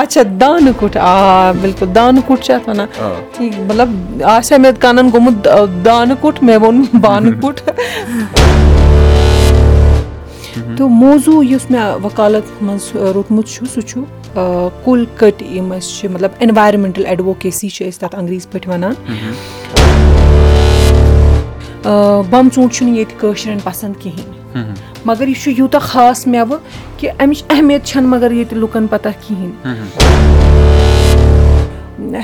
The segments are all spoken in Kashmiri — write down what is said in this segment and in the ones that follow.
اچھا دانہٕ کُٹھ آ بِلکُل دانہٕ کُٹھ چھِ اَتھ وَنان ٹھیٖک مطلب آسہِ ہا مےٚ کَنَن گوٚمُت دانہٕ کُٹھ مےٚ ووٚن بانہٕ کُٹھ تہٕ موضوٗع یُس مےٚ وکالت منٛز روٚٹمُت چھُ سُہ چھُ کُل کٔٹۍ یِم أسۍ چھِ مطلب اٮ۪نوارمٮ۪نٹَل اٮ۪ڈووکیسی چھِ أسۍ تَتھ انٛگریٖزِ پٲٹھۍ وَنان بَمہٕ ژوٗنٛٹھ چھُنہٕ ییٚتہِ کٲشرٮ۪ن پَسنٛد کِہیٖنۍ مگر یہِ چھُ یوٗتاہ خاص مٮ۪وٕ کہِ اَمِچ اہمیت چھَنہٕ مگر ییٚتہِ لُکَن پَتہ کِہیٖنۍ۔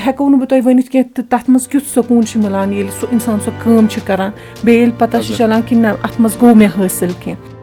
ہٮ۪کو نہٕ بہٕ تۄہہِ ؤنِتھ کینٛہہ تہٕ تَتھ منٛز کیُتھ سکوٗن چھُ مِلان ییٚلہِ سُہ اِنسان سۄ کٲم چھُ کَران بیٚیہِ ییٚلہِ پَتہ چھِ چَلان کہِ نہ اَتھ منٛز گوٚو مےٚ حٲصِل کینٛہہ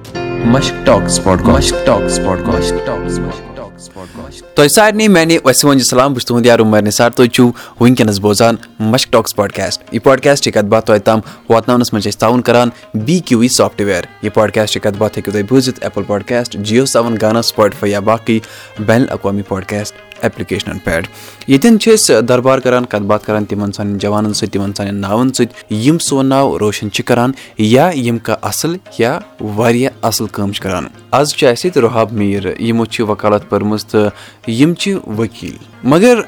تۄہہِ سارنٕے میانہِ وسیٖم سلام بہٕ چھُس تُہُنٛد یار عُمر نِثار تُہۍ چھِو وٕنکیٚنَس بوزان مشک ٹاکٕس پاڈکاسٹ یہِ پاڈکاسٹٕچ کَتھ باتھ تۄہہِ تام واتناونَس منٛز چھِ أسۍ تعاوُن کَران بی کیوٗ وی سافٹوِیَر یہِ پاڈکاسٹٕچ کَتھ باتھ ہیٚکِو تُہۍ بوٗزِتھ ایپٕل پاڈکاسٹ جِیو سیوَن گانا سُپاٹفاے یا باقٕے بین الاقوامی پاڈکاسٹ ایپلِکیشنَن پٮ۪ٹھ ییٚتٮ۪ن چھِ أسۍ دربار کَران کَتھ باتھ کَران تِمَن سانٮ۪ن جوانَن سۭتۍ تِمَن سانٮ۪ن ناوَن سۭتۍ یِم سون ناو روشَن چھِ کَران یا یِم کانٛہہ اَصٕل یا واریاہ اَصٕل کٲم چھِ کَران آز چھُ اَسہِ ییٚتہِ رُحاب میٖر یِمو چھِ وکالت پٔرمٕژ تہٕ یِم چھِ ؤکیٖل مگر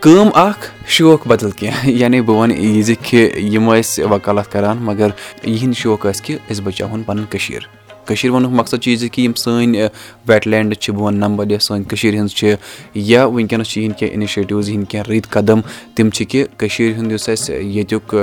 کٲم اَکھ شوق بَدل کینٛہہ یعنی بہٕ وَنہٕ یی زِ کہِ یِم ٲسۍ وکالت کَران مگر یِہِنٛدۍ شوق ٲسۍ کہِ أسۍ بَچاوہون پَنٕنۍ کٔشیٖر کٔشیٖر وَننُک مقصد چھُ یہِ زِ کہِ یِم سٲنۍ ویٹ لینٛڈ چھِ بہٕ وَنہٕ نمبر یۄس سٲنۍ کٔشیٖرِ ہِنٛز چھِ یا وٕنکیٚنَس چھِ یِہِنٛدۍ کینٛہہ اِنِشیٹِوٕز یِہِنٛدۍ کینٛہہ رٕتۍ قدم تِم چھِ کہِ کٔشیٖرِ ہُنٛد یُس اَسہِ ییٚتیُک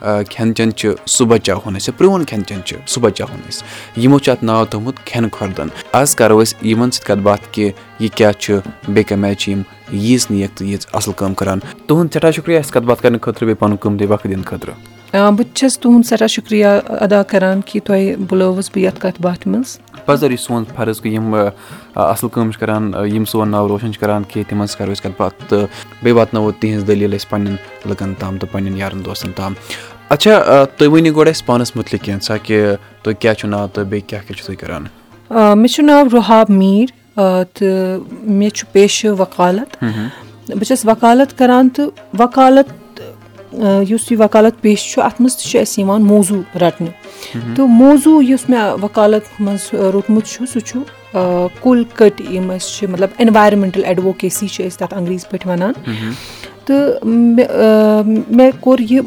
کھٮ۪ن چٮ۪ن چھُ سُہ بَچاوہون أسۍ پرٛون کھٮ۪ن چٮ۪ن چھُ سُہ بَچاوہون أسۍ یِمو چھُ اَتھ ناو تھوٚمُت کھٮ۪نہٕ کھۄردَن آز کَرو أسۍ یِمَن سۭتۍ کَتھ باتھ کہِ یہِ کیٛاہ چھُ بیٚیہِ کَمہِ آیہِ چھِ یِم ییٖژ نیک تہٕ ییٖژ اَصٕل کٲم کَران۔ تُہُنٛد سٮ۪ٹھاہ شُکریہ اَسہِ کَتھ باتھ کَرنہٕ خٲطرٕ بیٚیہِ پَنُن قۭمتی وقت دِنہٕ خٲطرٕ بہٕ تہِ چھَس تُہُنٛد سٮ۪ٹھاہ شُکریہ اَدا کَران کہِ تۄہہِ بُلٲوٕس بہٕ یَتھ کَتھ باتھِ منٛز پَزر یہِ سون فرض کہِ یِم اَصٕل کٲم چھِ کَران یِم سون ناو روشَن چھِ کَران کہِ تِمَن سۭتۍ کَرو أسۍ کَتھ باتھ تہٕ بیٚیہِ واتناوو تِہِنٛز دٔلیٖل أسۍ پنٛنٮ۪ن لُکَن تام تہٕ پنٛنٮ۪ن یارَن دوستَن تام اچھا تُہۍ ؤنِو گۄڈٕ اَسہِ پانَس مُتعلِق کینٛژھا کہِ تُہۍ کیٛاہ چھُو ناو تہٕ بیٚیہِ کیٛاہ کیٛاہ چھُو تُہۍ کَران مےٚ چھُ ناو رُحاب میٖر تہٕ مےٚ چھُ پیشہٕ وکالت بہٕ چھَس وکالت کَران تہٕ وکالت یُس یہِ وکالت پیشہٕ چھُ اَتھ منٛز تہِ چھُ اَسہِ یِوان موضوٗع رَٹنہٕ تہٕ موضوٗع یُس مےٚ وکالت منٛز روٚٹمُت چھُ سُہ چھُ کُل کٔٹۍ یِم أسۍ چھِ مطلب اٮ۪نوارمٮ۪نٹَل اٮ۪ڈووکیسی چھِ أسۍ تَتھ انٛگریٖزِ پٲٹھۍ وَنان تہٕ مےٚ کوٚر یہِ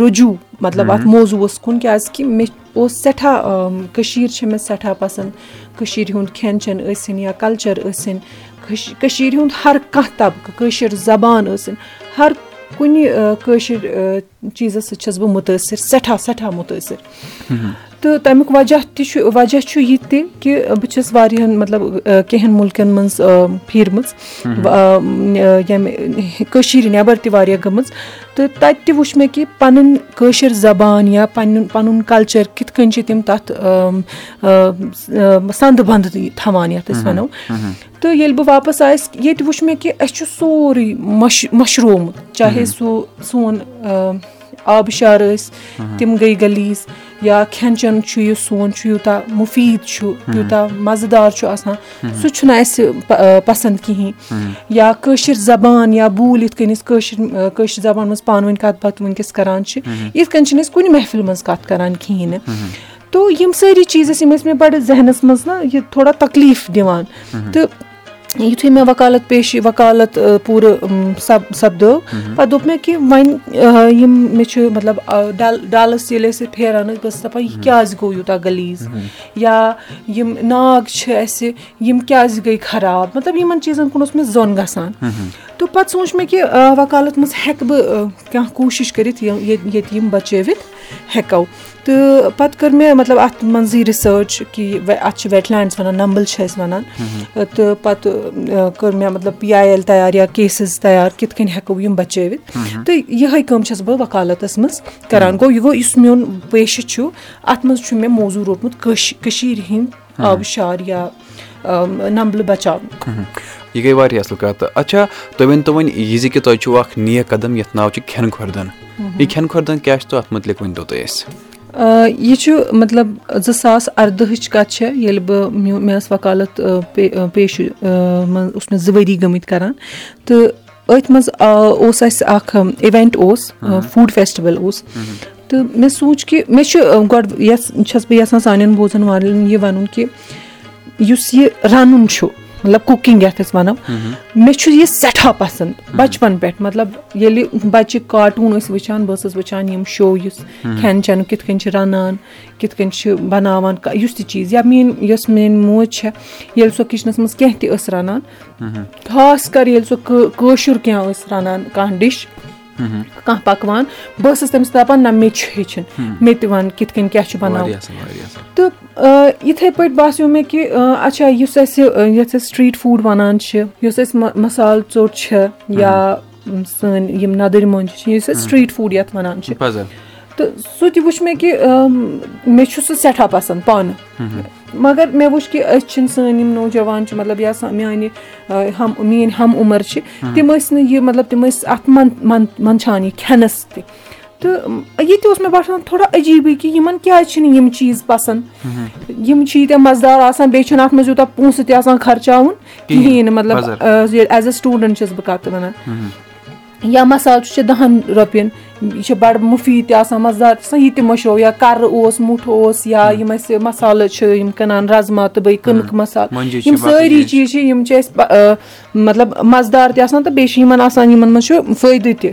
رجوٗع مطلب اَتھ موضوٗعَس کُن کیٛازِکہِ مےٚ اوس سٮ۪ٹھاہ کٔشیٖر چھِ مےٚ سٮ۪ٹھاہ پَسنٛد کٔشیٖرِ ہُنٛد کھٮ۪ن چٮ۪ن ٲسِنۍ یا کَلچَر ٲسِنۍ کٔشیٖرِ ہُنٛد ہر کانٛہہ طبقہٕ کٲشِر زبان ٲسِنۍ ہر کُنہِ کٲشِر چیٖزَس سۭتۍ چھَس بہٕ مُتٲثر سٮ۪ٹھاہ سٮ۪ٹھاہ مُتٲثر تہٕ تَمیُک وجہ تہِ چھُ وجہ چھُ یہِ تہِ کہِ بہٕ چھَس واریاہَن مطلب کینٛہَن مُلکَن منٛز پھیٖرمٕژ ییٚمہِ کٔشیٖرِ نٮ۪بر تہِ واریاہ گٔمٕژ تہٕ تَتہِ تہِ وٕچھ مےٚ کہِ پَنٕنۍ کٲشِر زبان یا پَنُن پَنُن کَلچَر کِتھ کٔنۍ چھِ تِم تَتھ سَنٛدٕ بنٛد تھاوان یَتھ أسۍ وَنو تہٕ ییٚلہِ بہٕ واپَس آیَس ییٚتہِ وٕچھ مےٚ کہِ اَسہِ چھُ سورُے مَش مٔشرومُت چاہے سُہ سون آبہٕ شار ٲسۍ تِم گٔے گٔلیٖز یا کھٮ۪ن چٮ۪ن چھُ یُس سون چھُ یوٗتاہ مُفیٖد چھُ یوٗتاہ مَزٕدار چھُ آسان سُہ چھُنہٕ اَسہِ پَسنٛد کِہیٖنۍ۔ یا کٲشِر زبان یا بوٗلۍ یِتھ کٔنۍ أسۍ کٲشِر کٲشِر زبانہِ منٛز پانہٕ ؤنۍ کَتھ باتھ وٕنکیٚس کَران چھِ یِتھ کٔنۍ چھِنہٕ أسۍ کُنہِ محفِل منٛز کَتھ کَران کِہیٖنۍ۔ نہٕ تو یِم سٲری چیٖز ٲسۍ یِم ٲسۍ مےٚ بَڑٕ ذہنَس منٛز نہ یہِ تھوڑا تکلیٖف دِوان۔ تہٕ یِتھُے مےٚ وکالت پیش وکالت پوٗرٕ سَپدٲو پَتہٕ دوٚپ مےٚ کہِ وۄنۍ یِم مےٚ چھُ مطلب ڈل ڈلَس ییٚلہِ أسۍ پھیران ٲسۍ بہٕ ٲسٕس دَپان یہِ کیازِ گوٚو یوٗتاہ گٔلیٖز؟ یا یِم ناگ چھِ اَسہِ یِم کیازِ گٔے خراب؟ مطلب یِمن چیٖزَن کُن اوس مےٚ زوٚن گژھان تہٕ پَتہٕ سوٗنٛچ مےٚ کہِ وکالت منٛز ہٮ۪کہٕ بہٕ کانٛہہ کوٗشِش کٔرِتھ ییٚتہِ یِم بَچٲوِتھ ہٮ۪کو تہٕ پَتہٕ کٔر مےٚ مطلب اَتھ منٛزٕے رِسٲرٕچ کہِ اَتھ چھِ ویٹ لینٛڈٕس وَنان نمبل چھِ أسۍ وَنان۔ تہٕ پَتہٕ کٔر مےٚ مطلب پی آی ایل تیار یا کیسِز تیار کِتھ کٔنۍ ہٮ۪کو یِم بَچٲوِتھ تہٕ یِہے کٲم چھَس بہٕ وکالتَس منٛز کران۔ گوٚو یہِ گوٚو یُس میون پیشہٕ چھُ اَتھ منٛز چھُ مےٚ موضوٗع روٚٹمُت کٔشیٖرِ ہِنٛدۍ آبہٕ شار یا نمبلہٕ بَچاونُک یہِ گٔے واریاہ اَصٕل کَتھ اچھا تُہۍ ؤنۍتو وۄنۍ یہِ زِ کہِ تۄہہِ چھُو اکھ نیک قدم یَتھ ناو چھُ کھٮ۪ن کھۄردَن یہِ کھٮ۪ن کھۄردَن کیاہ چھُ تہٕ اَتھ مُتعلِق ؤنۍ تو تُہۍ اَسہِ۔ یہِ چھُ مطلب زٕ ساس اَردہٕچ کَتھ چھےٚ ییٚلہِ بہٕ مےٚ ٲس وکالت پیشہٕ منٛز اوس مےٚ زٕ ؤری گٔمٕتۍ کران۔ تہٕ أتھۍ منٛز اوس اَسہِ اکھ اِوینٹ اوس فوٗڈ فیسٹِول اوس۔ تہٕ مےٚ سوٗنٛچ کہِ مےٚ چھُ گۄڈٕ یَژھ چھَس بہٕ یَژھان سانٮ۪ن بوزَن والٮ۪ن یہِ وَنُن کہِ یُس یہِ رَنُن چھُ مطلب کُکِنگ یَتھ أسۍ وَنو مےٚ چھُ یہِ سٮ۪ٹھاہ پَسنٛد بَچپَن پٮ۪ٹھ مطلب ییٚلہِ بَچہِ کاٹوٗن ٲسۍ وٕچھان بہٕ ٲسٕس وٕچھان یِم شو یُس کھٮ۪ن چٮ۪نُک کِتھ کٔنۍ چھِ رَنان کِتھ کٔنۍ چھِ بَناوان یُس تہِ چیٖز یا میٲنۍ یۄس میٲنۍ موج چھےٚ ییٚلہِ سۄ کِچنَس منٛز کیٚنٛہہ تہِ ٲس رَنان خاص کر ییٚلہِ سۄ کٲشُر کیٚنٛہہ ٲس رَنان کانٛہہ ڈِش کانٛہہ پَکوان بہٕ ٲسٕس تٔمِس دَپان نہ مےٚ تہِ چھُ ہیٚچھُن مےٚ تہِ وَن کِتھ کٔنۍ کیاہ چھُ بَناوُن تہٕ یِتھٕے پٲٹھۍ باسیٚو مےٚ کہِ اچھا یُس اَسہِ یَتھ أسۍ سٹریٖٹ فوٗڈ وَنان چھِ یۄس اَسہِ مَسالہٕ ژوٚٹ چھےٚ یا سٲنۍ یِم نَدٕرۍ مۄنجہِ چھِ یُس أسۍ سٹریٖٹ فوٗڈ یَتھ وَنان چھِ تہٕ سُہ تہِ وٕچھ مےٚ کہِ مےٚ چھُ سُہ سٮ۪ٹھاہ پَسنٛد پانہٕ مگر مےٚ وٕچھ کہِ أسۍ چھِنہٕ سٲنۍ یِم نوجوان چھِ مطلب یا میانہِ ہم میٲنۍ ہم عُمر چھِ تِم ٲسۍ نہٕ یہِ مطلب تِم ٲسۍ اَتھ منٛدچھان یہِ کھٮ۪نَس تہِ۔ تہٕ یہِ تہِ اوس مےٚ باسان تھوڑا عجیٖبٕے کہِ یِمن کیازِ چھِنہٕ یِم چیٖز پَسنٛد؟ یِم چھِ ییٖتیٛاہ مَزٕدار آسان بیٚیہِ چھُنہٕ اَتھ منٛز یوٗتاہ پونٛسہٕ تہِ آسان خرچاوُن کِہیٖنۍ نہٕ مطلب ایز اے سٹوٗڈنٛٹ چھَس بہٕ کَتھ وَنان۔ یا مَسالہٕ چھُ دَہَن رۄپین یہِ چھِ بَڑٕ مُفیٖد تہِ آسان مَزٕدار تہِ آسان یہِ تہِ مٔشرو یا کَرٕ اوس مُٹھ اوس یا یِم اَسہِ مَسالہٕ چھِ یِم کٕنان رازما تہٕ بیٚیہِ کٕنٕک مَسالہٕ یِم سٲری چیٖز چھِ یِم چھِ اَسہِ مطلب مَزٕدار تہِ آسان تہٕ بیٚیہِ چھِ یِمن آسان یِمن منٛز چھُ فٲیدٕ تہِ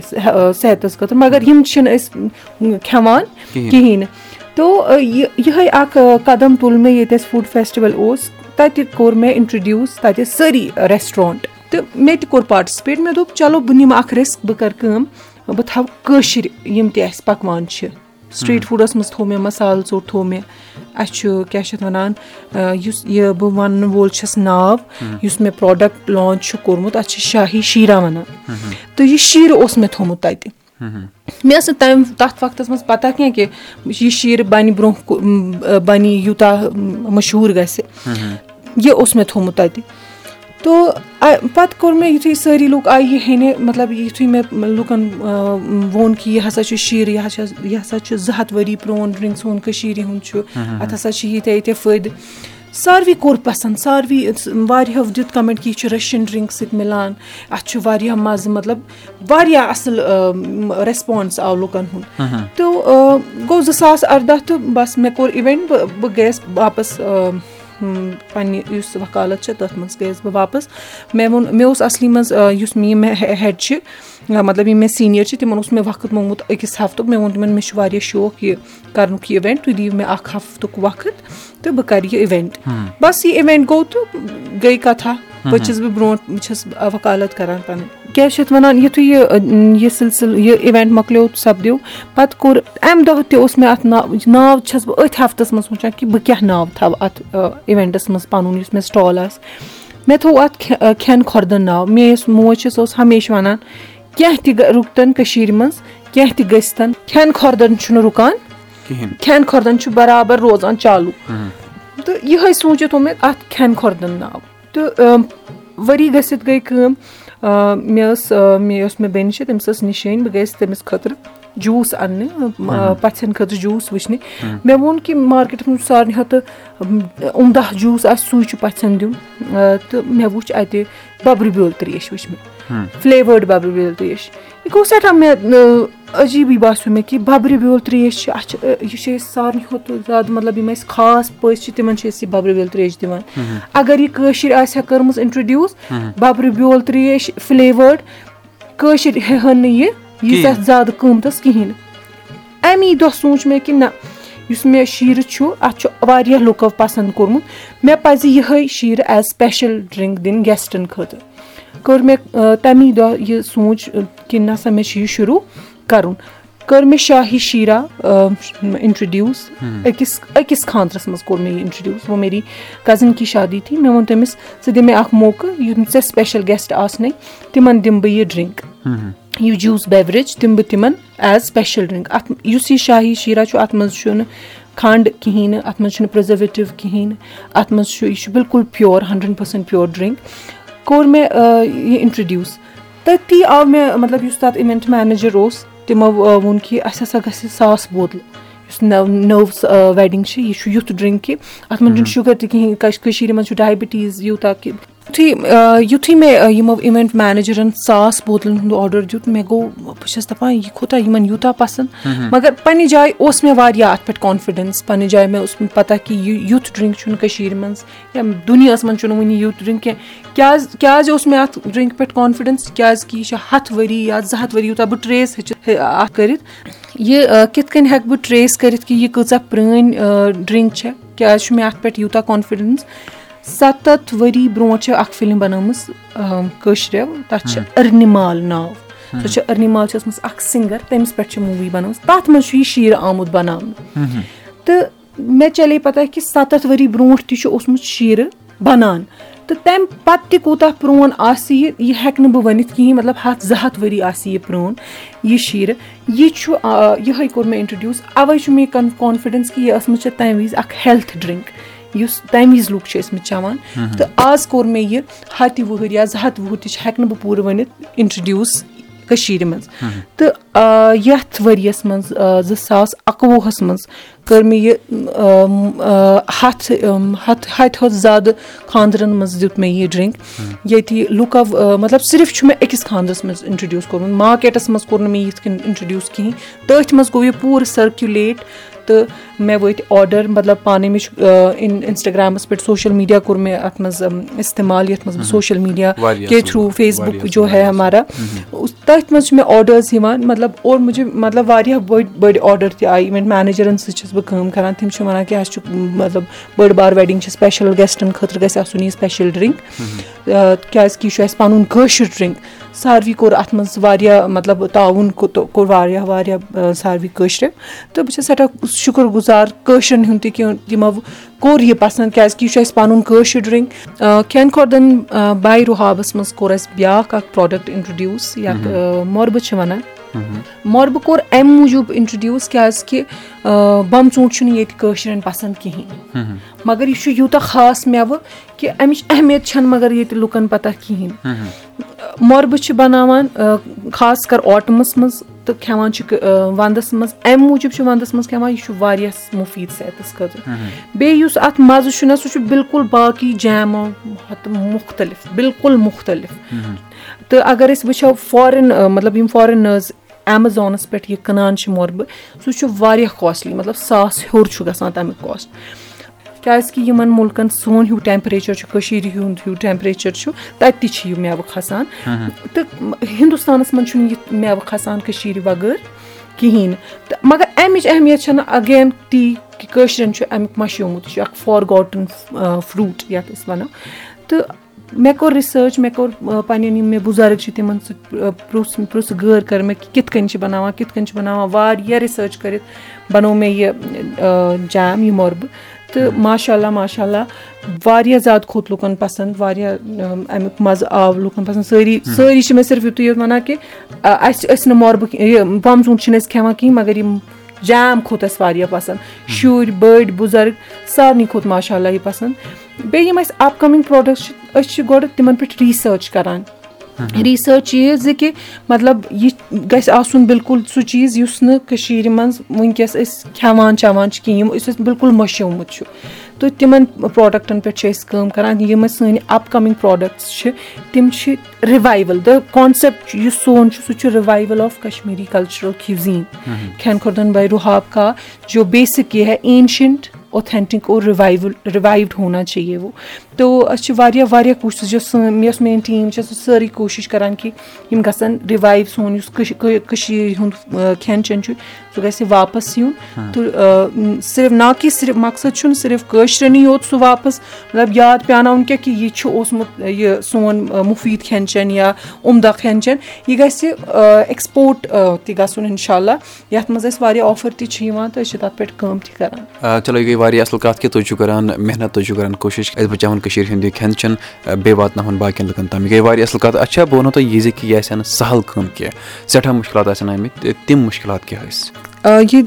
صحتَس خٲطرٕ۔ مَگر یِم چھِنہٕ أسۍ کھٮ۪وان کِہینۍ۔ نہٕ تو یِہے اکھ قدم تُل مےٚ ییٚتہِ اَسہِ فُڈ فیسٹِول اوس۔ تَتہِ کوٚر مےٚ اِنٹرڈیوٗس تَتہِ سٲری ریسٹورنٹ تہٕ مےٚ تہِ کوٚر پاٹِسِپیٹ مےٚ دوٚپ چلو بہٕ نِمہٕ اکھ رِسک بہٕ کرٕ کٲم بہٕ تھاوٕ کٲشِر یِم تہِ اَسہِ پَکوان چھِ. سٹریٖٹ فوٗڈَس منٛز تھوو مےٚ مَسالہٕ ژوٚٹ تھوو مےٚ اَسہِ چھُ کیاہ چھِ اَتھ وَنان یُس یہِ بہٕ وَنہٕ وول چھَس ناو یُس مےٚ پروڈکٹ لانچ چھُ کوٚرمُت اَتھ چھِ شاہی شیٖرا وَنان. تہٕ یہِ شیٖرٕ اوس مےٚ تھومُت تَتہِ. مےٚ ٲس نہٕ تَمہِ تَتھ وقتَس منٛز پَتہ کیٚنٛہہ کہِ یہِ شیٖرٕ بَنہِ برونٛہہ بَنہِ یوٗتاہ مشہوٗر گژھِ. یہِ اوس مےٚ تھومُت تَتہِ تو پَتہٕ کوٚر مےٚ یِتھُے سٲری لُکھ آیہِ یہِ ہیٚنہِ مطلب یِتھُے مےٚ لُکَن ووٚن کہِ یہِ ہسا چھُ شیٖرٕ یہِ ہسا یہِ ہسا چھُ زٕ ہَتھ ؤری پرون ڈرٛنٛک سون کٔشیٖرِ ہُنٛد چھُ اَتھ ہسا چھِ ییٖتیاہ ییٖتیاہ فٲیدٕ ساروی کوٚر پَسنٛد ساروی واریاہو دیُت کَمٮ۪نٛٹ کہِ یہِ چھُ رٔشیَن ڈرٛنٛک سۭتۍ مِلان اَتھ چھُ واریاہ مَزٕ مطلب واریاہ اَصٕل ریسپانٕس آو لُکَن ہُنٛد تہٕ گوٚو زٕ ساس اَرداہ تہٕ بَس مےٚ کوٚر اِوٮ۪نٛٹ بہٕ بہٕ گٔیَس واپَس پَنٕنہِ یُس وکالت چھِ تَتھ منٛز گٔیَس بہٕ واپَس. مےٚ ووٚن مےٚ اوس اَصلی منٛز یُس مےٚ ہیٚڈ چھِ مطلب یِم مےٚ سیٖنیَر چھِ تِمَن اوس مےٚ وقت موٚنگمُت أکِس ہَفتُک مےٚ ووٚن تِمَن مےٚ چھُ واریاہ شوق یہِ کَرنُک یہِ اِوٮ۪نٛٹ تُہۍ دِیِو مےٚ اَکھ ہَفتُک وقت تہٕ بہٕ کَرٕ یہِ اِوٮ۪نٛٹ بَس یہِ اِوٮ۪نٛٹ گوٚو تہٕ گٔے کَتھا پَتہٕ چھَس بہٕ برونٛٹھ بہٕ چھَس وکالت کَران پَنٕنۍ کیٛاہ چھِ اَتھ وَنان یِتھُے یہِ یہِ سِلسِلہٕ یہِ اِوٮ۪نٛٹ مۄکلیو سَپدیو پَتہٕ کوٚر اَمہِ دۄہ تہِ اوس مےٚ اَتھ ناو ناو چھَس بہٕ أتھۍ ہَفتَس منٛز وٕچھان کہِ بہٕ کیٛاہ ناو تھاوٕ اَتھ اِوٮ۪نٛٹَس منٛز پَنُن یُس مےٚ سٹال آسہِ مےٚ تھوٚو اَتھ کھٮ۪ن کھۄردَن ناو مےٚ یۄس موج چھِ سۄ ٲس ہمیشہِ وَنان کیٚنٛہہ تہِ رُکتَن کٔشیٖرِ منٛز کیٚنٛہہ تہِ گٔژھتَن کھٮ۪ن کھۄردَن چھُنہٕ رُکان کھٮ۪ن کھۄردَن چھُ بَرابر روزان چالوٗ تہٕ یِہوے سوٗنٛچِتھ تھوٚو مےٚ اَتھ کھٮ۪ن کھۄردَن ناو تہٕ ؤری گٔژھِتھ گٔے کٲم مےٚ ٲس مےٚ یۄس مےٚ بیٚنہِ چھِ تٔمِس ٲس نِشٲنۍ بہٕ گٔیَس تٔمِس خٲطرٕ جوٗس اَننہِ پَژھٮ۪ن خٲطرٕ جوٗس وٕچھنہِ مےٚ ووٚن کہِ مارکیٹَس منٛز سارنٕے کھۄتہٕ عمدہ جوٗس آسہِ سُے چھُ پَژھٮ۪ن دیُن تہٕ مےٚ وٕچھ اَتہِ بَبرِ بیول تریش وٕچھ مےٚ فٕلیوٲڈ بَبرِ بیول تریش یہِ گوٚو سٮ۪ٹھاہ مےٚ عجیٖبٕے باسیٚو مےٚ کہِ بَبرِ بیول تریش چھِ اَتھ چھِ یہِ چھِ أسۍ سارنٕے کھۄتہٕ زیادٕ مطلب یِم اَسہِ خاص پٔژھۍ چھِ تِمن چھِ أسۍ یہِ بَبرِ بیول تریش دِوان اَگر یہِ کٲشِر آسہِ ہا کٔرمٕژ اِنٹرڈیوٗس بَبرِ بیول تریش فٕلیوٲڈ کٲشِر ہٮ۪ہن نہٕ یہِ ییٖژاہ زیادٕ قۭمتَس کِہینۍ اَمی دۄہ سوٗنٛچ مےٚ کہِ نہ یُس مےٚ شیٖرٕ چھُ اَتھ چھُ واریاہ لُکو پَسنٛد کوٚرمُت مےٚ پَزِ یِہے شیٖرٕ ایز سٕپیشَل ڈرٛنٛک دِنۍ گیسٹَن خٲطرٕ کٔر مےٚ تَمی دۄہ یہِ سونٛچ کہِ نہ سا مےٚ چھُ یہِ شروٗع کَرُن کٔر مےٚ شاہی شیٖرا اِنٹرڈیوٗس أکِس أکِس خانٛدرَس منٛز کوٚر مےٚ یہِ اِنٹرڈیوٗس وۄنۍ میری کَزٕن کی شادی تھی مےٚ ووٚن تٔمِس ژٕ دِ مےٚ اَکھ موقعہٕ یِم ژےٚ سٕپیشَل گیسٹ آسنَے تِمَن دِمہٕ بہٕ یہِ ڈرٛنٛک یہِ جوٗس بیوریج دِمہٕ بہٕ تِمَن ایز سٕپیشَل ڈرٛنٛک اَتھ یُس یہِ شاہی شیٖرا چھُ اَتھ منٛز چھُنہٕ کھنٛڈ کِہیٖنۍ نہٕ اَتھ منٛز چھُنہٕ پرٛزرویٹِو کِہیٖنۍ نہٕ اَتھ منٛز چھُ یہِ چھُ بِلکُل pure hundred percent pure drink کوٚر مےٚ یہِ اِنٹرڈیوٗس تٔتی آو مےٚ مطلب یُس تَتھ اِوٮ۪نٛٹ مینیجَر اوس تِمو ووٚن کہِ اَسہِ ہَسا گژھِ ساس بوتلہٕ یُس نٔو نٔو ویڈِنٛگ چھِ یہِ چھُ یُتھ ڈرٛنٛک کہِ اَتھ منٛز چھُنہٕ شُگَر تہِ کِہیٖنۍ کٔشیٖرِ منٛز چھُ ڈایبِٹیٖز یوٗتاہ کہِ یُتھُے یُتھُے مےٚ یِمو اِوٮ۪نٛٹ مینیجرَن ساس بوتلَن ہُنٛد آرڈَر دیُت مےٚ گوٚو بہٕ چھَس دَپان یہِ کوٗتاہ یِمَن یوٗتاہ پَسنٛد؟ مگر پنٛنہِ جایہِ اوس مےٚ واریاہ اَتھ پٮ۪ٹھ کانفِڈٮ۪نٕس پنٛنہِ جایہِ مےٚ اوس پَتہ کہِ یہِ یُتھ ڈرٛنٛک چھُنہٕ کٔشیٖرِ منٛز یا دُنیاہَس منٛز چھُنہٕ وٕنہِ یُتھ ڈرٛنٛک کینٛہہ۔ کیٛازِ کیٛازِ اوس مےٚ اَتھ ڈرٛنٛک پٮ۪ٹھ کانفِڈٮ۪نٕس کیٛازِکہِ یہِ چھِ ہَتھ ؤری یا زٕ ہَتھ ؤری یوٗتاہ بہٕ ٹرٛیس ہیٚچھِ اَتھ کٔرِتھ۔ یہِ کِتھ کٔنۍ ہٮ۪کہٕ بہٕ ٹرٛیس کٔرِتھ کہِ یہِ کۭژاہ پرٛٲنۍ ڈرٛنٛک چھےٚ؟ کیٛازِ چھُ مےٚ اَتھ پٮ۪ٹھ یوٗتاہ کانفِڈٮ۪نٕس سَتَتھ ؤری برونٛٹھ چھِ اَکھ فِلِم بَنٲومٕژ کٲشرٮ۪و تَتھ چھِ أرنِمال ناو سۄ چھِ أرنِمال چھِ ٲسمٕژ اَکھ سِنٛگَر تٔمِس پٮ۪ٹھ چھِ موٗوی بَنٲومٕژ تَتھ منٛز چھُ یہِ شیٖرٕ آمُت بَناونہٕ تہٕ مےٚ چلے پَتہ کہِ سَتَتھ ؤری برونٛٹھ تہِ چھُ اوسمُت شیٖرٕ بَنان تہٕ تَمہِ پَتہٕ تہِ کوٗتاہ پرٛون آسہِ یہِ یہِ ہٮ۪کہٕ نہٕ بہٕ ؤنِتھ کِہیٖنۍ مطلب ہَتھ زٕ ہَتھ ؤری آسہِ یہِ پرٛون یہِ شیٖرٕ یہِ چھُ یِہوٚے کوٚر مےٚ اِنٹرٛڈیوٗس اَوَے چھُ مےٚ یہِ کانفِڈٮ۪نٕس کہِ یہِ ٲسمٕژ چھےٚ تَمہِ وِزِ اَکھ ہٮ۪لتھ ڈرٛنٛک یُس تَمہِ وِزِ لُکھ چھِ ٲسمٕتۍ چٮ۪وان تہٕ آز کوٚر مےٚ یہِ ہَتہِ وُہٕرۍ یا زٕ ہَتھ وُہُر تہِ چھِ ہٮ۪کہٕ نہٕ بہٕ پوٗرٕ ؤنِتھ اِنٹرٛڈیوٗس کٔشیٖرِ منٛز. تہٕ یَتھ ؤرِیَس منٛز زٕ ساس اَکوُہَس منٛز کٔر مےٚ یہِ ہَتھ ہَتھ ہَتہِ کھۄتہٕ زیادٕ خانٛدرَن منٛز دیُت مےٚ یہِ ڈرٛنٛک ییٚتہِ لُکو مطلب صرف چھُ مےٚ أکِس خانٛدرَس منٛز اِنٹرٛڈیوٗس کوٚرمُت مارکیٹَس منٛز کوٚر نہٕ مےٚ یِتھ کٔنۍ اِنٹرٛڈیوٗس کِہیٖنۍ. تٔتھۍ منٛز گوٚو یہِ پوٗرٕ سٔرکیوٗلیٹ تہٕ مےٚ وٲتۍ آرڈَر مطلب پانَے مےٚ چھُ اِنسٹاگرٛامَس پٮ۪ٹھ سوشَل میٖڈیا کوٚر مےٚ اَتھ منٛز اِستعمال یَتھ منٛز بہٕ سوشَل میٖڈیا کے تھرٛوٗ فیس بُک جو ہے ہمارا۔ تٔتھۍ منٛز چھِ مےٚ آرڈٲرٕس یِوان مطلب اور مُجہِ مطلب واریاہ بٔڑۍ بٔڑۍ آرڈَر تہِ آیہِ اِوٮ۪نٛٹ مینیجَرَن سۭتۍ چھَس بہٕ کٲم کَران تِم چھِ وَنان کہِ اَسہِ چھُ مطلب بٔڑ بار وٮ۪ڈِنٛگ چھِ سٕپیشَل گٮ۪سٹَن خٲطرٕ گژھِ آسُن یہِ سٕپیشَل ڈرٛنٛک کیٛازِکہِ یہِ چھُ اَسہِ پَنُن کٲشُر ڈرٛنٛک ساروی کوٚر اَتھ منٛز واریاہ مطلب تعاوُن کوٚر واریاہ واریاہ ساروی کٲشرِ تہٕ بہٕ چھَس سٮ۪ٹھاہ شُکُر گُزار کٲشرٮ۪ن ہُنٛد تہِ کہِ تِمو کوٚر یہِ پَسنٛد کیٛازِکہِ یہِ چھُ اَسہِ پَنُن کٲشُر ڈرٛنٛک۔ کھٮ۪ن کھۄتہٕ باے رُحابَس منٛز کوٚر اَسہِ بیٛاکھ اَکھ پرٛوڈَکٹ اِنٹرٛڈیوٗس یَتھ مۄربہٕ چھِ وَنان مۄربہٕ کوٚر اَمہِ موٗجوٗب اِنٹرٛڈیوٗس کیٛازِکہِ بَمہٕ ژوٗنٛٹھ چھُنہٕ ییٚتہِ کٲشرٮ۪ن پَسنٛد کِہیٖنۍ مگر یہِ چھُ یوٗتاہ خاص مٮ۪وٕ کہِ اَمِچ اہمیت چھَنہٕ مگر ییٚتہِ لُکَن پَتہ کِہیٖنۍ مۄربہٕ چھِ بَناوان خاص کَر اوٹمَس منٛز تہٕ کھٮ۪وان چھِ وَنٛدَس منٛز اَمہِ موٗجوٗب چھِ وَنٛدَس منٛز کھٮ۪وان یہِ چھُ واریاہ مُفیٖد صحتَس خٲطرٕ بیٚیہِ یُس اَتھ مَزٕ چھُنہ سُہ چھُ بِلکُل باقٕے جیمو کھۄتہٕ مُختٔلِف بِلکُل مُختٔلِف تہٕ اَگر أسۍ وٕچھو فارِن مطلب یِم فارِنٲرٕز ایمیزانَس پٮ۪ٹھ یہِ کٕنان چھِ مۄربہٕ سُہ چھُ واریاہ کاسٹلی مطلب ساس ہیوٚر چھُ گژھان تَمیُک کاسٹ کیٛازِکہِ یِمَن مُلکَن سون ہیوٗ ٹٮ۪مپریچَر چھُ کٔشیٖرِ ہُنٛد ہیوٗ ٹٮ۪مپریچَر چھُ تَتہِ تہِ چھِ یہِ مٮ۪وٕ کھَسان تہٕ ہِندُستانَس منٛز چھُنہٕ یہِ مٮ۪وٕ کھَسان کٔشیٖرِ وَغٲر کِہیٖنۍ نہٕ تہٕ مگر اَمِچ اہمیت چھَنہٕ اَگین تی کہِ کٲشرٮ۪ن چھُ اَمیُک مشہوٗمُت یہِ چھُ اَکھ فار گاٹٕن فرٛوٗٹ یَتھ أسۍ وَنو تہٕ مےٚ کوٚر رِسٲرٕچ مےٚ کوٚر پَنٕنٮ۪ن یِم مےٚ بُزرٕگ چھِ تِمَن سۭتۍ پرٛژھ پرٛژھ غٲر کٔر مےٚ کہِ کِتھ کٔنۍ چھِ بَناوان کِتھ کٔنۍ چھِ بَناوان واریاہ رِسٲرٕچ کٔرِتھ بَنوو مےٚ یہِ جیم یہِ مۄربہٕ تہٕ ماشاء اللہ ماشاء اللہ واریاہ زیادٕ کھوٚت لُکَن پَسنٛد واریاہ اَمیُک مَزٕ آو لُکَن پَسنٛد۔ سٲری سٲری چھِ مےٚ صرف یُتُے یوت وَنان کہِ اَسہِ ٲسۍ نہٕ مۄربہٕ یہِ بَمہٕ ژوٗنٛٹھۍ چھِنہٕ أسۍ کھٮ۪وان کِہیٖنۍ مگر یِم جیم کھوٚت اَسہِ واریاہ پَسنٛد۔ شُرۍ بٔڑۍ بُزرٕگ سارنٕے کھوٚت ماشاء اللہ یہِ پَسنٛد۔ بیٚیہِ یِم اَسہِ اَپ کَمِنٛگ پرٛوڈَکٹٕس چھِ أسۍ چھِ گۄڈٕ تِمَن پٮ۪ٹھ ریٖسٲرٕچ کَران ریٖسٲرٕچ یہِ زِ کہِ مطلب یہِ گژھِ آسُن بِلکُل سُہ چیٖز یُس نہٕ کٔشیٖرِ منٛز وٕنکیٚس أسۍ کھٮ۪وان چٮ۪وان چھِ کِہیٖنۍ یِم أسۍ اَسہِ بِلکُل مٔشیومُت چھُ۔ تہٕ تِمَن پرٛوڈَکٹَن پٮ۪ٹھ چھِ أسۍ کٲم کَران یِم اَسہِ سٲنۍ اَپ کَمِنٛگ پرٛوڈَکٹٕس چھِ تِم چھِ رِوایوَل دَ کانسیپٹ یُس سون چھُ سُہ چھُ رِوایوَل آف کَشمیٖری کَلچرَل کھِوزیٖن کھٮ۪ن کھۄتہٕ باے رُحاب کا جو بیسِک یہِ ہے اینشَنٹ اوتھٮ۪نٹِک اور رِوایوَل رِوایوڈ ہونا چاہیے وہ تو أسۍ چھِ واریاہ واریاہ کوٗشِش یۄس سٲنۍ یۄس میٲنۍ ٹیٖم چھےٚ سۄ سٲرٕے کوٗشِش کَران کہِ یِم گژھن رِوایو سون یُس کٔشیٖرِ ہُنٛد کھٮ۪ن چٮ۪ن چھُ سُہ گژھِ واپَس یُن تہٕ صرف نا کہِ صرف مقصد چھُنہٕ صرف کٲشرٮ۪نٕے یوت سُہ واپَس مطلب یاد پیٛاناوُن کینٛہہ کہِ یہِ چھُ اوسمُت یہِ سون مُفیٖد کھٮ۪ن چٮ۪ن یا عمدہ کھٮ۪ن چٮ۪ن یہِ گژھِ ایٚکٕسپوٹ تہِ گژھُن اِنشاء اللہ یَتھ منٛز اَسہِ واریاہ آفر تہِ چھِ یِوان تہٕ أسۍ چھِ تَتھ پٮ۪ٹھ کٲم تہِ کران چلو یہِ گٔے واریاہ اَصٕل کَتھ کہِ تُہۍ چھِو کران محنت تُہۍ چھِو کران کوٗشِش أسۍ بَچاوُن کٔشیٖر ہُنٛد کھٮ۪ن چٮ۪ن بیٚیہِ واتناوُن باقین لُکن تام۔ یہِ گٔے واریاہ اَصٕل کَتھ اچھا بہٕ وَنو تۄہہِ یہِ زِ کہِ یہِ آسہِ ہا نہٕ سَہل کٲم کینٛہہ سٮ۪ٹھاہ مُشکِلات آسن آمٕتۍ تِم مُشکِلات کیٛاہ ٲسۍ یہِ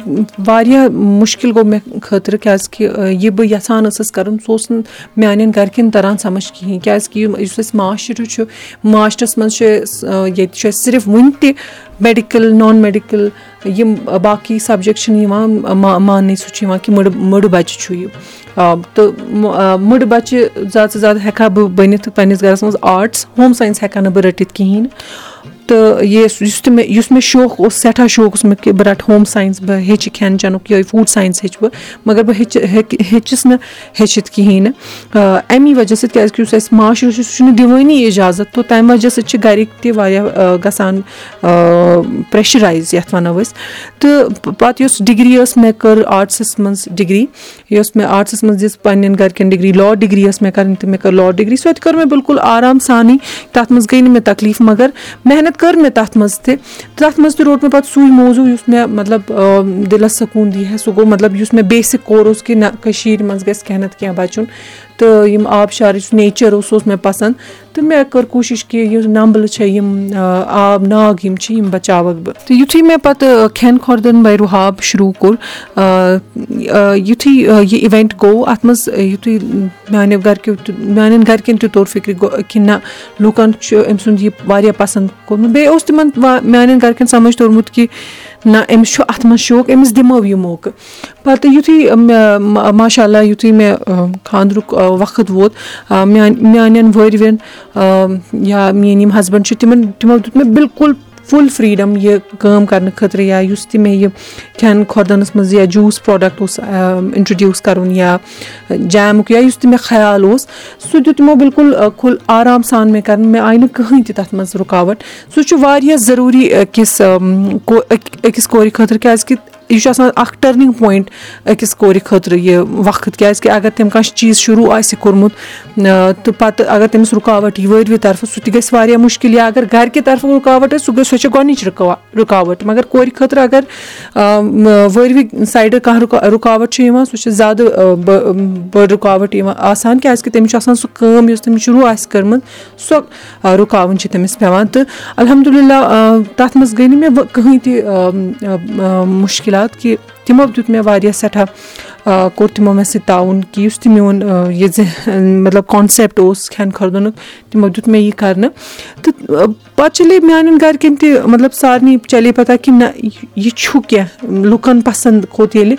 واریاہ مُشکِل گوٚو مےٚ خٲطرٕ کیٛازِکہِ یہِ بہٕ یَژھان ٲسٕس کَرُن سُہ اوس نہٕ میٛانٮ۪ن گَرِکٮ۪ن تَران سَمٕجھ کِہیٖنۍ کیٛازِکہِ یُس اَسہِ معاشرٕ چھُ معاشرَس منٛز چھُ ییٚتہِ چھُ اَسہِ صرف وٕنہِ تہِ میڈِکَل نان میڈِکَل یِم باقٕے سَبجَکٹ چھِنہٕ یِوان ماننہٕ سُہ چھُ یِوان کہِ مٕڈٕ مٕڈٕ بَچہِ چھُ یہِ تہٕ مٕڈٕ بَچہِ زیادٕ سے زیادٕ ہٮ۪کہٕ ہا بہٕ بٔنِتھ پنٛنِس گَرَس منٛز آرٹٕس ہوم ساینَس ہٮ۪کہٕ ہا نہٕ بہٕ رٔٹِتھ کِہیٖنۍ تہٕ یہِ یُس تہِ مےٚ یُس مےٚ شوق اوس سٮ۪ٹھاہ شوق اوس مےٚ کہِ بہٕ رَٹہٕ ہوم ساینَس بہٕ ہیٚچھِ کھٮ۪ن چٮ۪نُک یِہوٚے فوٗڈ ساینَس ہیٚچھِ بہٕ مگر بہٕ ہیٚچھِ ہیٚچھِس نہٕ ہیٚچھِتھ کِہیٖنۍ نہٕ۔ اَمی وجہ سۭتۍ کیٛازِکہِ یُس اَسہِ معاشرٕ چھُ سُہ چھُنہٕ دِوٲنی اِجازت تو تَمہِ وجہ سۭتۍ چھِ گَرِکۍ تہِ واریاہ گژھان پرٛٮ۪شرایز یَتھ وَنو أسۍ۔ تہٕ پَتہٕ یۄس ڈِگری ٲس مےٚ کٔر آرٹسَس منٛز ڈِگری یۄس مےٚ آرٹسَس منٛز دِژ پنٛنٮ۪ن گَرِکٮ۪ن ڈِگری لا ڈِگری ٲس مےٚ کَرٕنۍ تہٕ مےٚ کٔر لا ڈِگری سۄ تہِ کٔر مےٚ بِلکُل آرام سانٕے تَتھ منٛز گٔے نہٕ مےٚ تکلیٖف مگر محنت کٔر مےٚ تَتھ منٛز تہِ تَتھ منٛز تہِ روٚٹ مےٚ پَتہٕ سُے موضوٗع یُس مےٚ مطلب دِلَس سکوٗن دی ہا سُہ گوٚو مطلب یُس مےٚ بیسِک کور اوس کہِ نہ کٔشیٖرِ منٛز گژھِ کینٛہہ نَتہٕ کینٛہہ بَچُن تہٕ یِم آب شارٕچ نیچَر اوس سُہ اوس مےٚ پَسنٛد تہٕ مےٚ کٔر کوٗشِش کہِ یُس نَمبلہٕ چھےٚ یِم آب ناگ یِم چھِ یِم بَچاوَکھ بہٕ تہٕ یُتھُے مےٚ پَتہٕ کھٮ۪ن کھۄردَن بَے رُحاب شروٗع کوٚر یُتھُے یہِ اِوٮ۪نٛٹ گوٚو اَتھ منٛز یُتھُے میٛانیو گَرِکیو تہِ میٛانٮ۪ن گَرِکٮ۪ن تہِ توٚر فِکرِ کہِ نہ لُکَن چھُ أمۍ سُنٛد یہِ واریاہ پَسنٛد کوٚرمُت بیٚیہِ اوس تِمَن میٛانٮ۪ن گَرِکٮ۪ن سَمٕجھ توٚرمُت کہِ نہ أمِس چھُ اَتھ منٛز شوق أمِس دِمو یہِ موقعہٕ پَتہٕ یُتھُے مےٚ ماشاء اللہ یُتھُے مےٚ خاندرُک وقت ووت میٛانہِ میٛانٮ۪ن وٲروٮ۪ن یا میٛٲنۍ یِم ہَسبَنٛڈ چھِ تِمَن تِمو دیُت مےٚ بِلکُل فُل فرٛیٖڈَم یہِ کٲم کَرنہٕ خٲطرٕ یا یُس تہِ مےٚ یہِ کھٮ۪ن کھۄردَنَس منٛز یا جوٗس پرٛوڈَکٹ اوس اِنٹرٛڈیوٗس کَرُن یا جیمُک یا یُس تہِ مےٚ خیال اوس سُہ دیُت تِمو بِلکُل کھُل آرام سان مےٚ کَرُن مےٚ آیہِ نہٕ کٕہٕنۍ تہِ تَتھ منٛز رُکاوَٹ سُہ چھُ واریاہ ضروٗری أکِس أکِس کورِ خٲطرٕ کیٛازِکہِ یہِ چھُ آسان اَکھ ٹٔرنِنٛگ پویِنٛٹ أکِس کورِ خٲطرٕ یہِ وقت کیٛازِکہِ اگر تٔمۍ کانٛہہ چیٖز شروٗع آسہِ کوٚرمُت تہٕ پَتہٕ اگر تٔمِس رُکاوَٹ یی وٲروِ طرفہٕ سُہ تہِ گژھِ واریاہ مُشکِل یا اگر گَرِکہِ طرفہٕ رُکاوَٹ آسہِ سُہ گژھِ سۄ چھےٚ گۄڈنِچ رُکا رُکاوَٹ۔ مگر کورِ خٲطرٕ اگر وٲروِ سایڈٕ کانٛہہ رُکا رُکاوَٹ چھِ یِوان سُہ چھِ زیادٕ بٔڑ رُکاوَٹ یِوان آسان کیٛازِکہِ تٔمِس چھُ آسان سُہ کٲم یۄس تٔمِس شروٗع آسہِ کٔرمٕژ سۄ رُکاوٕنۍ چھِ تٔمِس پٮ۪وان۔ تہٕ الحمدُاللہ تَتھ منٛز گٔے نہٕ مےٚ کٕہٕنۍ تہِ مُشکِلات کہِ تِمو دیُت مےٚ واریاہ سٮ۪ٹھاہ کوٚر تِمو مےٚ سۭتۍ تعاوُن کہِ یُس تہِ میون یہِ مطلب کانسیپٹ اوس کھٮ۪ن کھۄردَنُک تِمو دیُت مےٚ یہِ کَرنہٕ تہٕ پَتہٕ چَلے میٛانٮ۪ن گَرِکٮ۪ن تہِ مطلب سارنٕے چَلے پَتہ کہِ نہ یہِ چھُ کینٛہہ لُکَن پَسنٛد کھوٚت ییٚلہِ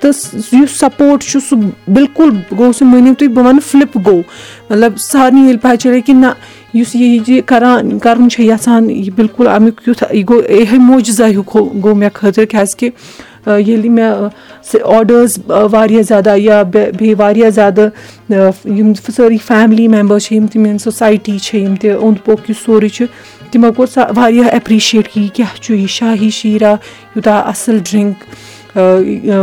تہٕ یُس سَپوٹ چھُ سُہ بِلکُل گوٚو سُہ مٲنِو تُہۍ بہٕ وَنہٕ فِلِپ گوٚو مطلب سارنٕے ییٚلہِ پَے چَلے کہِ نہ یُس یہِ یہِ کَران کَرُن چھِ یَژھان یہِ بِلکُل اَمیُک یُتھ یہِ گوٚو یِہوٚے موجوٗزا ہیوٗ گوٚو مےٚ خٲطرٕ کیٛازِکہِ ییٚلہِ مےٚ سُہ آڈٲرٕس واریاہ زیادٕ آیہِ یا بیٚیہِ واریاہ زیادٕ یِم سٲری فیملی مٮ۪مبٲرٕس چھِ یِم تہِ میٛٲنۍ سوسایٹی چھِ یِم تہِ اوٚنٛد پوٚک یُس سورُے چھُ تِمو کوٚر سۄ واریاہ اٮ۪پرِشیٹ کہِ یہِ کیٛاہ چھُ یہِ شاہی شیٖرا یوٗتاہ اَصٕل ڈرٛنٛک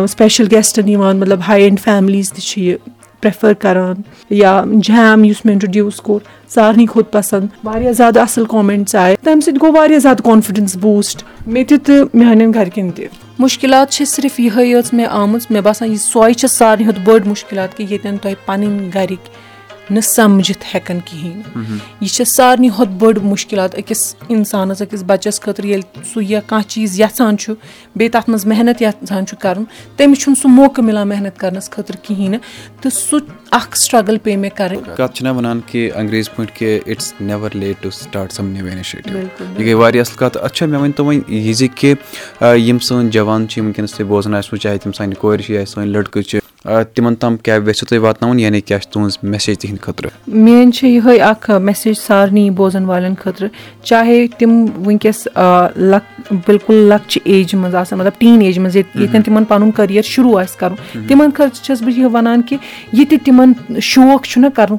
سٕپیشَل گٮ۪سٹَن یِوان مطلب ہاے اینٛڈ فیملیٖز تہِ چھِ یہِ پرٛٮ۪فَر کَران یا جیم یُس مےٚ اِنٹرٛڈیوٗس کوٚر سارنٕے کھوٚت پَسنٛد واریاہ زیادٕ اَصٕل کومٮ۪نٛٹٕس آیہِ تَمہِ سۭتۍ گوٚو واریاہ زیادٕ کانفِڈٮ۪نٕس بوٗسٹ مےٚ تہِ تہٕ میٛانٮ۪ن گَرِکٮ۪ن تہِ مُشکِلات چھِ صرف یِہوٚے یٲژ مےٚ آمٕژ مےٚ باسان یہِ سۄے چھِ ساروی کھۄتہٕ بٔڑ مُشکِلات کہِ ییٚتٮ۪ن تۄہہِ پَنٕنۍ گَرِکۍ نہٕ سَمجِتھ ہٮ۪کَن کِہیٖنۍ۔ یہِ چھِ سارنٕے کھۄتہٕ بٔڑ مُشکِلات أکِس اِنسانَس أکِس بَچَس خٲطرٕ ییٚلہِ سُہ یا کانٛہہ چیٖز یَژھان چھُ بیٚیہِ تَتھ منٛز محنت یَژھان چھُ کَرُن تٔمِس چھُنہٕ سُہ موقعہٕ مِلان محنت کَرنَس خٲطرٕ کِہیٖنۍ۔ نہٕ تہٕ سُہ اَکھ سٹرٛگٕل پیٚیہِ مےٚ کَرٕنۍ۔ کَتھ چھِنہ وَنان کہِ انٛگریز پٲٹھۍ کہِ it's never late to start some new initiative یہِ گٔے واریاہ اَصٕل کَتھ۔ اَتھ چھا مےٚ ؤنۍ تو وۄنۍ یہِ زِ کہِ یِم سٲنۍ جوان چھِ یِم وٕنکٮ۪نَس تُہۍ بوزان آسِوٕ چاہے تِم سانہِ کورِ چھِ یا سٲنۍ لٔڑکہٕ چھِ تِمن تام کیاہ یژھِو تُہۍ واتناوُن یعنی کیاہ چھِ تُہنٛز میسیج تِہنٛدِ خٲطرٕ میٲنۍ چھِ یِہے اکھ میسیج سارنٕے بوزن والٮ۪ن خٲطرٕ چاہے تِم وٕنکیٚس بِلکُل لۄکچہِ ایجہِ منٛز آسان مطلب ٹیٖن ایجہِ منٛز ییٚتٮ۪ن تِمن پَنُن کٔریر شروٗع آسہِ کَرُن تِمن خٲطرٕ چھَس بہٕ یہِ وَنان کہِ یہِ تہِ تِمن شوق چھُنہ کَرُن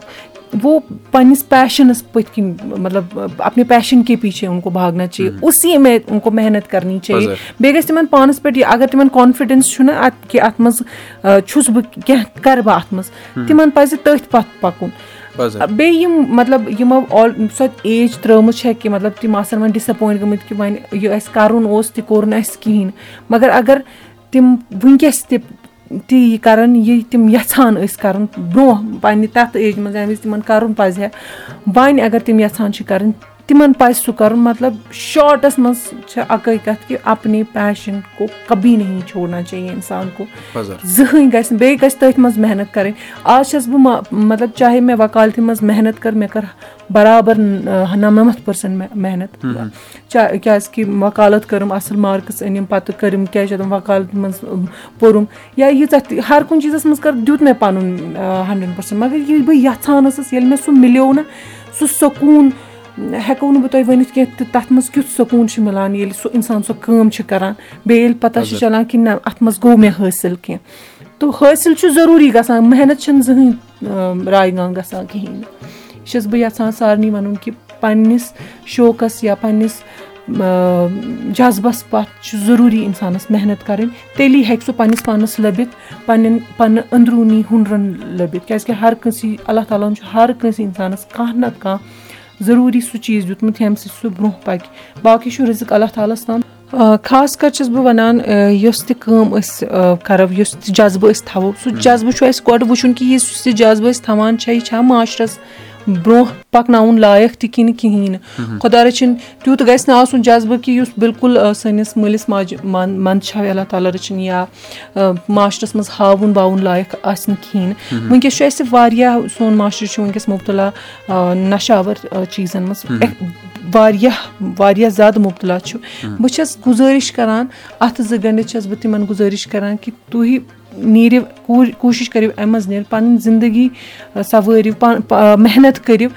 وہ پَنٕنِس پیشَنَس پٔتھۍ کِنۍ مطلب اَپنے پیشَن کے پیٖچھے اُن کو بھاگنا چاہیے اُسی میں اُن کو محنت کَرنی چاہیے بیٚیہِ گژھِ تِمن پانَس پٮ۪ٹھ یہِ اَگر تِمن کانفِڈینٕس چھُنہ اَتھ کہِ اَتھ منٛز چھُس بہٕ کیٚنٛہہ کَرٕ بہٕ اَتھ منٛز تِمن پَزِ تٔتھۍ پَتھ پَکُن بیٚیہِ یِم مطلب یِمو آل سۄ ایج ترٲومٕژ چھےٚ کہِ مطلب تِم آسن وۄنۍ ڈِسایپوینٹ گٔمٕتۍ کہِ وۄنۍ یہِ اَسہِ کَرُن اوس تہِ کوٚر نہٕ اَسہِ کِہینۍ مَگر اَگر تِم وٕنکیٚس تہِ تہِ یہِ کَرَن یہِ تِم یَژھان ٲسۍ کَرُن برونٛہہ پنٛنہِ تَتھ ایجہِ منٛز ییٚمہِ وِزِ تِمَن کَرُن پَزِ ہا۔ وۄنۍ اگر تِم یَژھان چھِ کَرٕنۍ تِمن پَزِ سُہ کَرُن مطلب شاٹَس منٛز چھےٚ اَکٕے کَتھ کہِ اَپنے پیشَن کو کبھی نہیں چھوڑنا چاہیے اِنسان کو۔ زٕہٕنۍ گژھِ نہٕ بیٚیہِ گژھِ تٔتھۍ منٛز محنت کَرٕنۍ۔ آز چھَس بہٕ مطلب چاہے مےٚ وکالتہِ منٛز محنت کٔر مےٚ کٔر برابر نَمنَمَتھ پٔرسَنٛٹ محنت۔ کیازِ کہِ وکالت کٔرٕم اَصٕل مارکٕس أنِم پَتہٕ کٔرٕم کیاہ چھِ اَتھ وکالتہِ منٛز پوٚرُم۔ یا ییٖژاہ تہِ ہر کُنہِ چیٖزَس منٛز کٔر دیُت مےٚ پَنُن ہنڈرنڈ پٔرسَنٛٹ مَگر ییٚلہِ بہٕ یَژھان ٲسٕس ییٚلہِ مےٚ سُہ مِلیو نہٕ سُہ سکوٗن ہٮ۪کو نہٕ بہٕ تۄہہِ ؤنِتھ کیٚنٛہہ تہٕ تَتھ منٛز کیُتھ سکوٗن چھُ مِلان ییٚلہِ سُہ اِنسان سۄ کٲم چھُ کران؟ بیٚیہِ ییٚلہِ پَتہ چھُ چلان کہِ نہ اَتھ منٛز گوٚو مےٚ حٲصِل کیٚنٛہہ۔ تہٕ حٲصِل چھُ ضروٗری گژھان محنت چھنہٕ زٕہٕنۍ راے گان گژھان کِہینۍ۔ نہٕ یہِ چھَس بہٕ یَژھان سارنٕے وَنُن کہِ پَنٕنِس شوقَس یا پَنٕنِس جذبَس پَتھ چھُ ضروٗری اِنسانَس محنت کَرٕنۍ۔ تیٚلی ہیٚکہِ سُہ پَنٕنِس پانَس لٔبِتھ پَنٕنٮ۪ن پَنٕنہِ أنٛدروٗنی ہُنرَن لٔبِتھ۔ کیازِ کہِ ہر کٲنٛسہِ اللہ تعالیٰ ہن چھُ ہر کٲنٛسہِ اِنسانَس کانٛہہ نہ تہٕ کانٛہہ ضروٗری سُہ چیٖز دیُتمُت ییٚمہِ سۭتۍ سُہ برونٛہہ پَکہِ باقٕے چھُ رِزق اللہ تعالیٰ ہَس تام خاص کر چھَس بہٕ وَنان یۄس تہِ کٲم أسۍ کَرو یُس تہِ جذبہٕ أسۍ تھاوو سُہ جذبہٕ چھُ اَسہِ گۄڈٕ وٕچھُن کہِ یُس یہِ جذبہٕ أسۍ تھاوان چھےٚ یہِ چھا معاشرَس برونٛہہ پَکناوُن لایق تہِ کِنہٕ کِہیٖنۍ۔ نہٕ خۄدا رٔچھِنۍ تیُتھ گژھِ نہٕ آسُن جذبہٕ کہِ یُس بِلکُل سٲنِس مٲلِس ماجہِ منٛدچھاوِ اللہ تعالیٰ رٔچھِنۍ یا معاشرَس منٛز ہاوُن باوُن لایق آسہِ نہٕ کِہیٖنۍ۔ نہٕ وٕنکیٚس چھُ اَسہِ واریاہ سون معاشرٕ چھُ وٕنکیٚس مُبتلا نَشاوَر چیٖزَن منٛز۔ واریاہ واریاہ زیادٕ مُبتلا چھُ۔ بہٕ چھَس گُزٲرِش کَران اَتھٕ زٕ گٔنڈِتھ چھَس بہٕ تِمَن گُزٲرِش کَران کہِ تُہۍ نیٖرِو کوٗشِش کٔرِو اَمہِ منٛز نیٖرِتھ پَنٕنۍ زِندگی سَوٲرِو محنت کٔرِو۔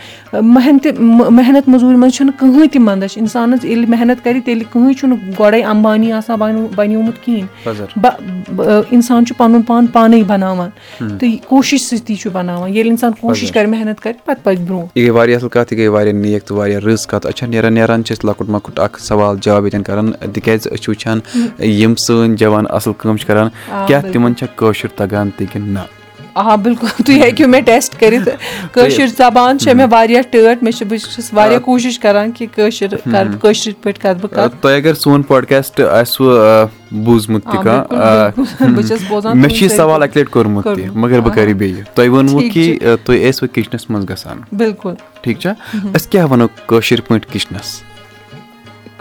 محنتہِ محنت موٚزوٗرۍ منٛز چھُنہٕ کٕہٕنۍ تہِ مَنٛدَچھ اِنسانَس ییٚلہِ محنت کَرِ تیٚلہِ کٕہٕنۍ چھُنہٕ گۄڈَے اَمبانی آسان بَنیومُت کِہیٖنۍ۔ اِنسان چھُ پَنُن پان پانَے بَناوان۔ تہٕ کوٗشِش سۭتی چھُ بَناوان۔ ییٚلہِ اِنسان کوٗشِش کَرِ محنت کَرِ پَتہٕ پَکہِ برونٛہہ۔ یہِ گٔے واریاہ اَصٕل کَتھ یہِ گٔے واریاہ نیک تہٕ واریاہ رٕژ کَتھ۔ اچھا نیران نیران چھِ أسۍ لۄکُٹ مۄکُٹ اکھ سوال جواب ییٚتٮ۪ن کران۔ تِکیازِ أسۍ چھِ وٕچھان یِم سٲنۍ جوان اَصٕل کٲم چھِ کران۔ کیاہ تِمن چھا کٲشُر تَگان تہِ کِنہٕ نہ آ بِلکُل تُہۍ ہیٚکِو مےٚ ٹیسٹ کٔرِتھ کٲشِر زَبان چھےٚ مےٚ واریاہ ٹٲٹھ مےٚ چھِ بہٕ چھَس واریاہ کوٗشِش کران کہِ کٲشِر کرٕ کٲشِر پٲٹھۍ کَرٕ بہٕ کَتھ تۄہہِ اَگر سون پاڈکاسٹ آسوٕ بوٗزمُت تہِ کانٛہہ مےٚ چھُ یہِ سوال اَکہِ لَٹہِ کوٚرمُت تہِ مَگر بہٕ کَرٕ بیٚیہِ تۄہہِ ووٚنوُ کہِ تُہۍ ٲسوٕ کِچنَس منٛز گژھان بِلکُل ٹھیٖک چھا أسۍ کیاہ وَنو کٲشِر پٲٹھۍ کِچنَس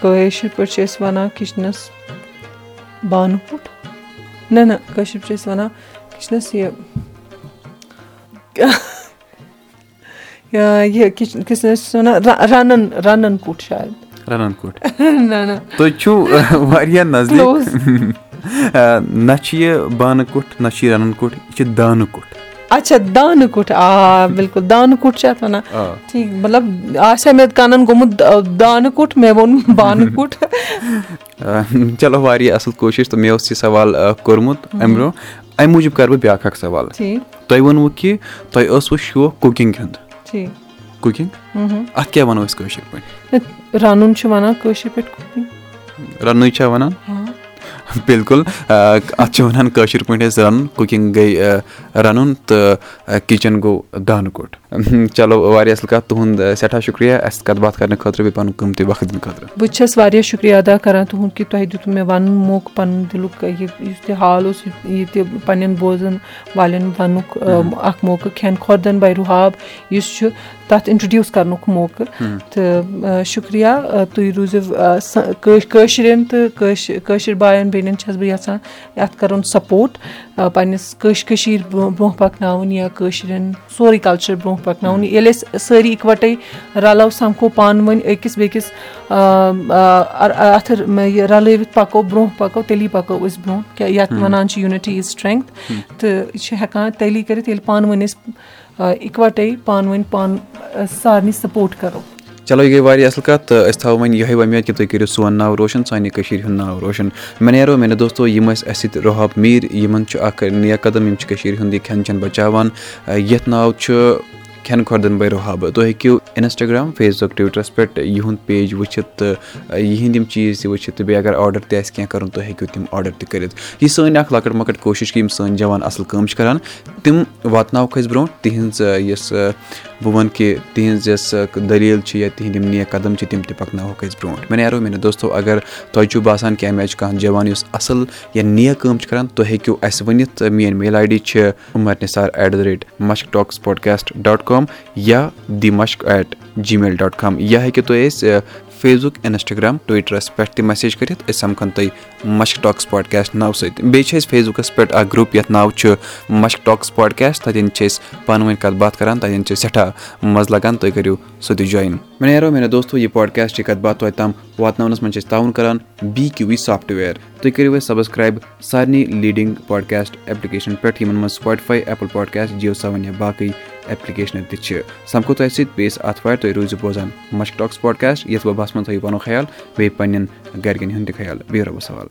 کٲشِر پٲٹھۍ چھِ أسۍ وَنان کِچنَس بانہٕ پھوٚٹ نہ نہ کٲشِر پٲٹھۍ چھِ أسۍ وَنان کِچنَس یہِ یہِ کِچنَس چھِ وَنان رَنان رَنان کُٹھ شاید رَنان کُٹھ تُہۍ چھِو واریاہ نَزدیٖک نہ چھِ یہِ بانہٕ کُٹھ نہ چھِ یہِ رَنان کُٹھ یہِ چھِ دانہٕ کُٹھ اچھا دانہٕ کُٹھ آ بِلکُل دانہٕ کُٹھ چھِ اَتھ وَنان ٹھیٖک مطلب آسہِ ہا مےٚ کَنن گوٚمُت دانہٕ کُٹھ مےٚ ووٚن بانہٕ کُٹھ چلو واریاہ اَصٕل کوٗشِش تہٕ مےٚ اوس یہِ سوال کوٚرمُت اَمہِ برونٛہہ اَمہِ موٗجوٗب کَرٕ بہٕ بیٛاکھ اَکھ سوال تۄہہِ ووٚنوُ کہِ تۄہہِ اوسوٕ شوق کُکِنٛگ ہُنٛد کُکِنٛگ اَتھ کیاہ وَنو أسۍ کٲشِر پٲٹھۍ رَنُن چھُ وَنان کٲشِر پٲٹھۍ رَننُے چھا وَنان بِلکُل اَتھ چھِ وَنان کٲشِر پٲٹھۍ أسۍ رَنُن کُکِنٛگ گٔے رَنُن تہٕ کِچَن گوٚو دانہٕ کُٹھ چلو واریاہ اَصٕل کَتھ تُہُنٛد سٮ۪ٹھاہ شُکریہ اَسہِ کَتھ باتھ کَرنہٕ خٲطرٕ بیٚیہِ پَنُن قۭمتی وقت دِنہٕ خٲطرٕ بہٕ چھَس واریاہ شُکریہ ادا کَران تُہُنٛد کہِ تۄہہِ دیُتوٕ مےٚ وَنُن موقعہٕ پَنُن دِلُک یہِ یُس تہِ حال اوس یہِ تہِ پنٛنٮ۪ن بوزَن والٮ۪ن وَننُک اَکھ موقعہٕ کھٮ۪ن خۄردَن باے رُحاب یُس چھُ تَتھ اِنٹرٛڈیوٗس کَرنُک موقعہٕ تہٕ شُکریہ تُہۍ روٗزِو کٲشرٮ۪ن تہٕ کٲشِر بایَن بیٚنٮ۪ن چھَس بہٕ یَژھان اَتھ کَرُن سَپوٹ پنٛنِس کٔشیٖر برونٛہہ پَکناوُن یا کٲشرٮ۪ن سورُے کَلچَر برونٛہہ پَکناوُن ییٚلہِ أسۍ سٲری اِکوَٹَے رَلو سَمکھو پانہٕ ؤنۍ أکِس بیٚکِس اَتھٕ یہِ رَلٲوِتھ پَکو برونٛہہ پَکو تیٚلی پَکو أسۍ برونٛہہ کیٛاہ یَتھ وَنان چھِ یوٗنِٹی اِز سٕٹرٛنٛگتھ تہٕ یہِ چھِ ہٮ۪کان تیٚلی کٔرِتھ ییٚلہِ پانہٕ ؤنۍ أسۍ اِکوَٹَے پانہٕ ؤنۍ پانہٕ سارنٕے سَپوٹ کَرو چلو یہِ گٔے واریاہ اَصٕل کَتھ تہٕ أسۍ تھاوو وۄنۍ یِہوٚے وۄمید کہِ تُہۍ کٔرِو سون ناو روشَن سانہِ کٔشیٖرِ ہُنٛد ناو روشَن مےٚ نیرو میانہِ دوستو یِم ٲسۍ اَسہِ سۭتۍ رُحاب میٖر یِمَن چھُ اَکھ نیک قدم یِم چھِ کٔشیٖرِ ہُنٛد یہِ کھٮ۪ن چٮ۪ن بَچاوان یَتھ ناو چھُ کھٮ۪ن خۄردَن باے رُحاب تُہۍ ہیٚکِو اِنَسٹاگرٛام فیس بُک ٹُوِٹرَس پٮ۪ٹھ یِہُنٛد پیج وٕچھِتھ تہٕ یِہِنٛدۍ یِم چیٖز تہِ وٕچھِتھ تہٕ بیٚیہِ اگر آرڈَر تہِ آسہِ کینٛہہ کَرُن تُہۍ ہیٚکِو تِم آرڈَر تہِ کٔرِتھ یہِ سٲنۍ اَکھ لۄکٕٹ مۄکٕٹ کوٗشِش کہِ یِم سٲنۍ جوان اَصٕل کٲم چھِ کَران تِم واتناوہوکھ أسۍ برونٛٹھ تِہِنٛز یۄس بہٕ وَنہٕ کہِ تِہِنٛز یۄس دٔلیٖل چھِ یا تِہِنٛدۍ یِم نیک قدم چھِ تِم تہِ پَکناوہوکھ أسۍ برونٛٹھ۔ مےٚ نیرو میانہِ دوستو اگر تۄہہِ چھُو باسان کہِ اَمہِ آیہِ چھُ کانٛہہ جوان یُس اَصٕل یا نیک کٲم چھُ کَران تُہۍ ہیٚکِو اَسہِ ؤنِتھ۔ میٲنۍ میل آی ڈی چھِ Umar Nisar at the rate Mushk talks podcast dot com یا the Mushk at Gmail dot com یا ہیٚکِو تُہۍ أسۍ فیس بُک اِنسٹاگرٛام ٹُوِٹرَس پٮ۪ٹھ تہِ میسیج کٔرِتھ أسۍ سَمکھَن تۄہہِ مشک ٹاکٕس پاڈکاسٹ ناوٕ سۭتۍ۔ بیٚیہِ چھِ أسۍ فیس بُکَس پٮ۪ٹھ اَکھ گرُپ یَتھ ناو چھُ مشک ٹاکٕس پاڈکاسٹ تَتٮ۪ن چھِ أسۍ پانہٕ ؤنۍ کَتھ باتھ کَران تَتٮ۪ن چھِ سٮ۪ٹھاہ مَزٕ لَگان۔ تُہۍ کٔرِو سُہ تہِ جویِن مےٚ نیرو میانہِ دوستو یہِ پاڈکاسٹ کَتھ باتھ توتہِ تام واتناونَس منٛز چھِ أسۍ تعاوُن کَران بی کیوٗ وی سافٹوِیَر تُہۍ کٔرِو اَسہِ سَبسکرایب سارنٕے لیٖڈِنٛگ پاڈکاسٹ ایپلِکیشَن پٮ۪ٹھ یِمَن منٛز Spotify Apple podcast Jio Saavn یا باقٕے ایپلِکیشنہٕ تہِ چھِ سَمکھو تۄہہِ سۭتۍ بیٚیِس آتھوارِ تُہۍ روٗزِو بوزان مشک ٹاکٕس پاڈکاسٹ یَتھ وبہَس منٛز تھٲیِو پَنُن خیال بیٚیہِ پنٕنٮ۪ن گرِکٮ۪ن ہُنٛد تہِ خیال بیٚیہِ رۄبَس سوال